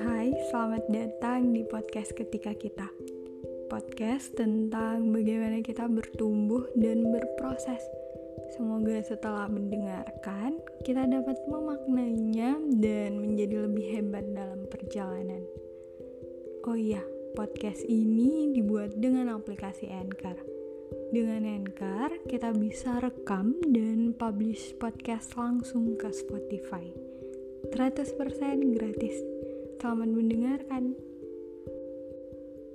Hai, selamat datang di podcast Ketika Kita. Podcast tentang bagaimana kita bertumbuh dan berproses. Semoga setelah mendengarkan, kita dapat memaknainya dan menjadi lebih hebat dalam perjalanan. Oh iya, podcast ini dibuat dengan aplikasi Anchor dengan Anchor, kita bisa rekam dan publish podcast langsung ke Spotify. 100% gratis. Selamat mendengarkan.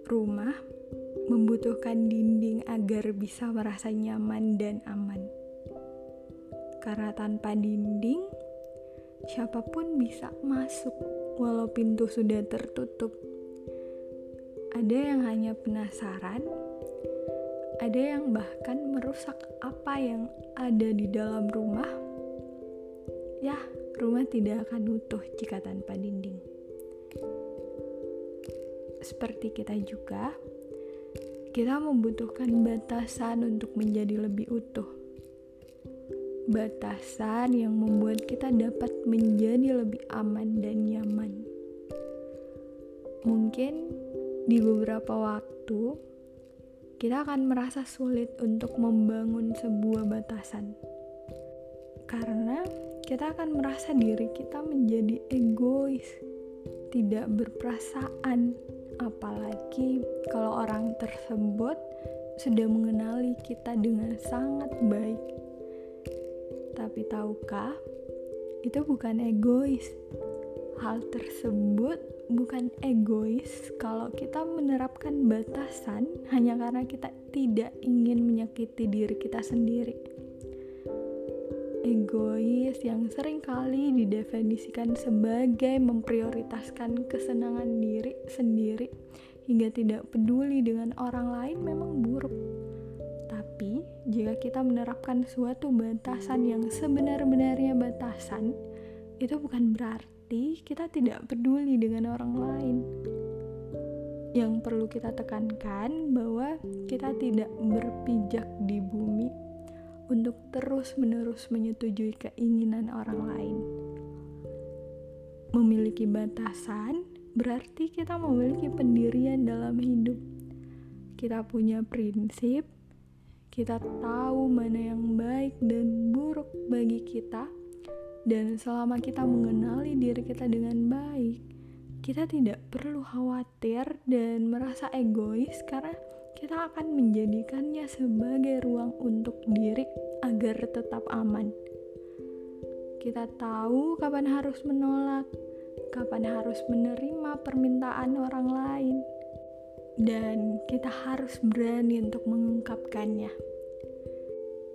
Rumah membutuhkan dinding agar bisa merasa nyaman dan aman. Karena tanpa dinding, siapa pun bisa masuk walau pintu sudah tertutup. Ada yang hanya penasaran ada yang bahkan merusak apa yang ada di dalam rumah. Ya, rumah tidak akan utuh jika tanpa dinding. Seperti kita juga, kita membutuhkan batasan untuk menjadi lebih utuh. Batasan yang membuat kita dapat menjadi lebih aman dan nyaman. Mungkin di beberapa waktu kita akan merasa sulit untuk membangun sebuah batasan. Karena kita akan merasa diri kita menjadi egois, tidak berperasaan, apalagi kalau orang tersebut sudah mengenali kita dengan sangat baik. Tapi tahukah, itu bukan egois. Hal tersebut bukan egois kalau kita menerapkan batasan hanya karena kita tidak ingin menyakiti diri kita sendiri. Egois yang sering kali didefinisikan sebagai memprioritaskan kesenangan diri sendiri hingga tidak peduli dengan orang lain memang buruk. Tapi, jika kita menerapkan suatu batasan yang sebenar-benarnya batasan, itu bukan berarti berarti kita tidak peduli dengan orang lain. Yang perlu kita tekankan bahwa kita tidak berpijak di bumi untuk terus-menerus menyetujui keinginan orang lain. Memiliki batasan berarti kita memiliki pendirian dalam hidup. Kita punya prinsip, kita tahu mana yang baik dan buruk bagi kita dan selama kita mengenali diri kita dengan baik, kita tidak perlu khawatir dan merasa egois karena kita akan menjadikannya sebagai ruang untuk diri agar tetap aman. Kita tahu kapan harus menolak, kapan harus menerima permintaan orang lain, dan kita harus berani untuk mengungkapkannya.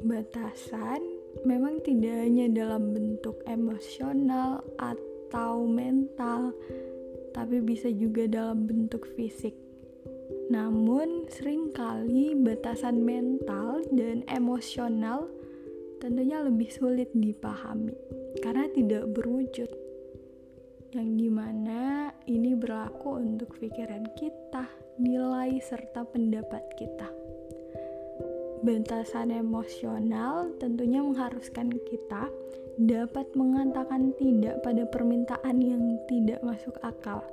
Batasan memang tidak hanya dalam bentuk emosional atau mental, tapi bisa juga dalam bentuk fisik. Namun, sering kali batasan mental dan emosional tentunya lebih sulit dipahami karena tidak berwujud. Yang di mana ini berlaku untuk pikiran kita, nilai, serta pendapat kita. Bentasan emosional tentunya mengharuskan kita dapat mengatakan tidak pada permintaan yang tidak masuk akal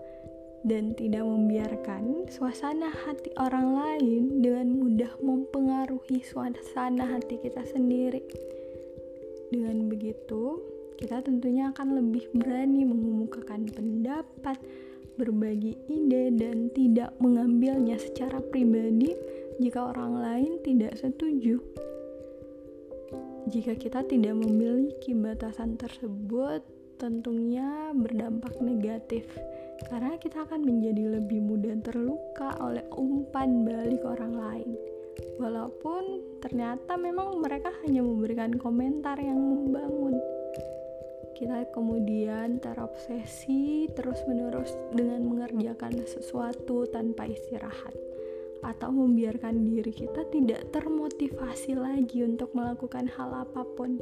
dan tidak membiarkan suasana hati orang lain dengan mudah mempengaruhi suasana hati kita sendiri. Dengan begitu, kita tentunya akan lebih berani mengemukakan pendapat, berbagi ide, dan tidak mengambilnya secara pribadi jika orang lain tidak setuju. Jika kita tidak memiliki batasan tersebut, tentunya berdampak negatif karena kita akan menjadi lebih mudah terluka oleh umpan balik orang lain. Walaupun ternyata memang mereka hanya memberikan komentar yang membangun. Kita kemudian terobsesi terus-menerus dengan mengerjakan sesuatu tanpa istirahat atau membiarkan diri kita tidak termotivasi lagi untuk melakukan hal apa pun.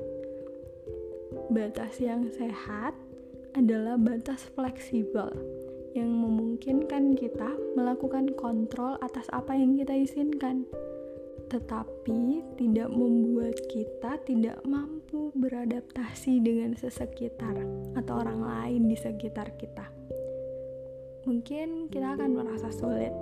Batas yang sehat adalah batas fleksibel yang memungkinkan kita melakukan kontrol atas apa yang kita izinkan. Tetapi tidak membuat kita tidak mampu beradaptasi dengan sesekitar atau orang lain di sekitar kita. Mungkin kita akan merasa sulit,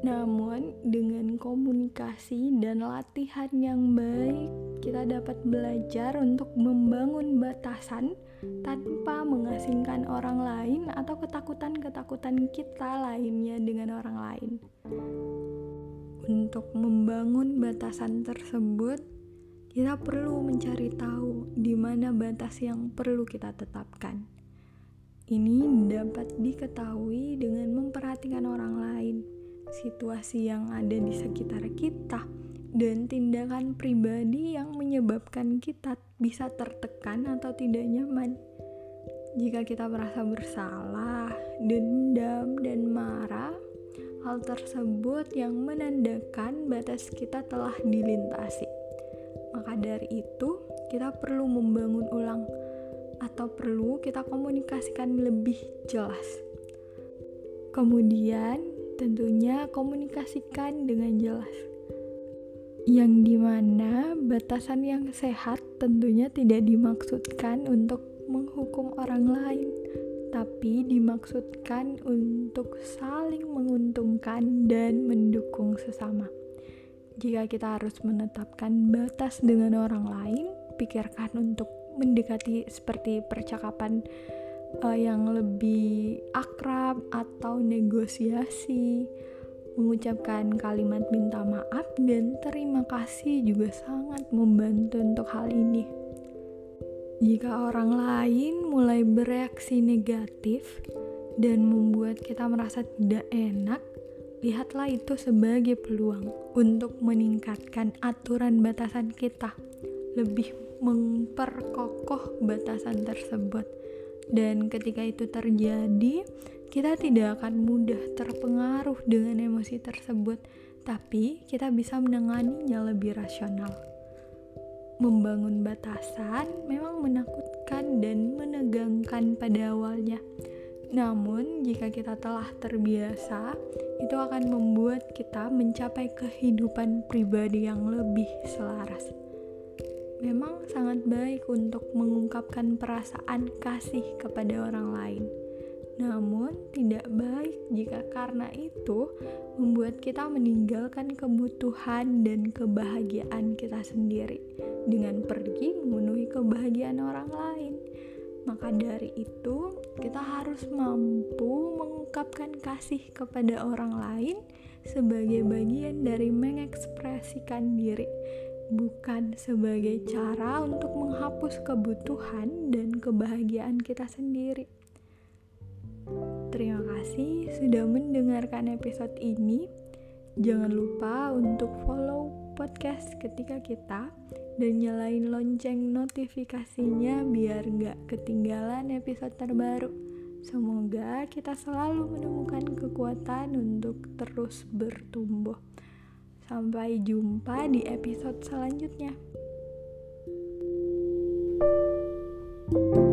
namun dengan komunikasi dan latihan yang baik, kita dapat belajar untuk membangun batasan tanpa mengasingkan orang lain atau ketakutan-ketakutan kita lainnya dengan orang lain. Untuk membangun batasan tersebut, kita perlu mencari tahu di mana batas yang perlu kita tetapkan. Ini dapat diketahui dengan memperhatikan orang lain, situasi yang ada di sekitar kita, dan tindakan pribadi yang menyebabkan kita bisa tertekan atau tidak nyaman. Jika kita merasa bersalah, dendam, dan marah, hal tersebut yang menandakan batas kita telah dilintasi. Maka dari itu, kita perlu membangun ulang atau perlu kita komunikasikan lebih jelas. Kemudian, tentunya komunikasikan dengan jelas yang di mana batasan yang sehat tentunya tidak dimaksudkan untuk menghukum orang lain, tapi dimaksudkan untuk saling menguntungkan dan mendukung sesama. Jika kita harus menetapkan batas dengan orang lain, pikirkan untuk mendekati seperti percakapan uh, yang lebih akrab atau negosiasi mengucapkan kalimat minta maaf dan terima kasih juga sangat membantu untuk hal ini. Jika orang lain mulai bereaksi negatif dan membuat kita merasa tidak enak, lihatlah itu sebagai peluang untuk meningkatkan aturan batasan kita, lebih memperkokoh batasan tersebut. Dan ketika itu terjadi, kita tidak akan mudah terpengaruh dengan emosi tersebut, tapi kita bisa menanganinya lebih rasional. Membangun batasan memang menakutkan dan menegangkan pada awalnya. Namun, jika kita telah terbiasa, itu akan membuat kita mencapai kehidupan pribadi yang lebih selaras. Memang sangat baik untuk mengungkapkan perasaan kasih kepada orang lain namun, tidak baik jika karena itu membuat kita meninggalkan kebutuhan dan kebahagiaan kita sendiri dengan pergi memenuhi kebahagiaan orang lain. Maka dari itu, kita harus mampu mengungkapkan kasih kepada orang lain sebagai bagian dari mengekspresikan diri, bukan sebagai cara untuk menghapus kebutuhan dan kebahagiaan kita sendiri. Terima kasih sudah mendengarkan episode ini. Jangan lupa untuk follow podcast ketika kita dan nyalain lonceng notifikasinya biar gak ketinggalan episode terbaru. Semoga kita selalu menemukan kekuatan untuk terus bertumbuh. Sampai jumpa di episode selanjutnya. thank you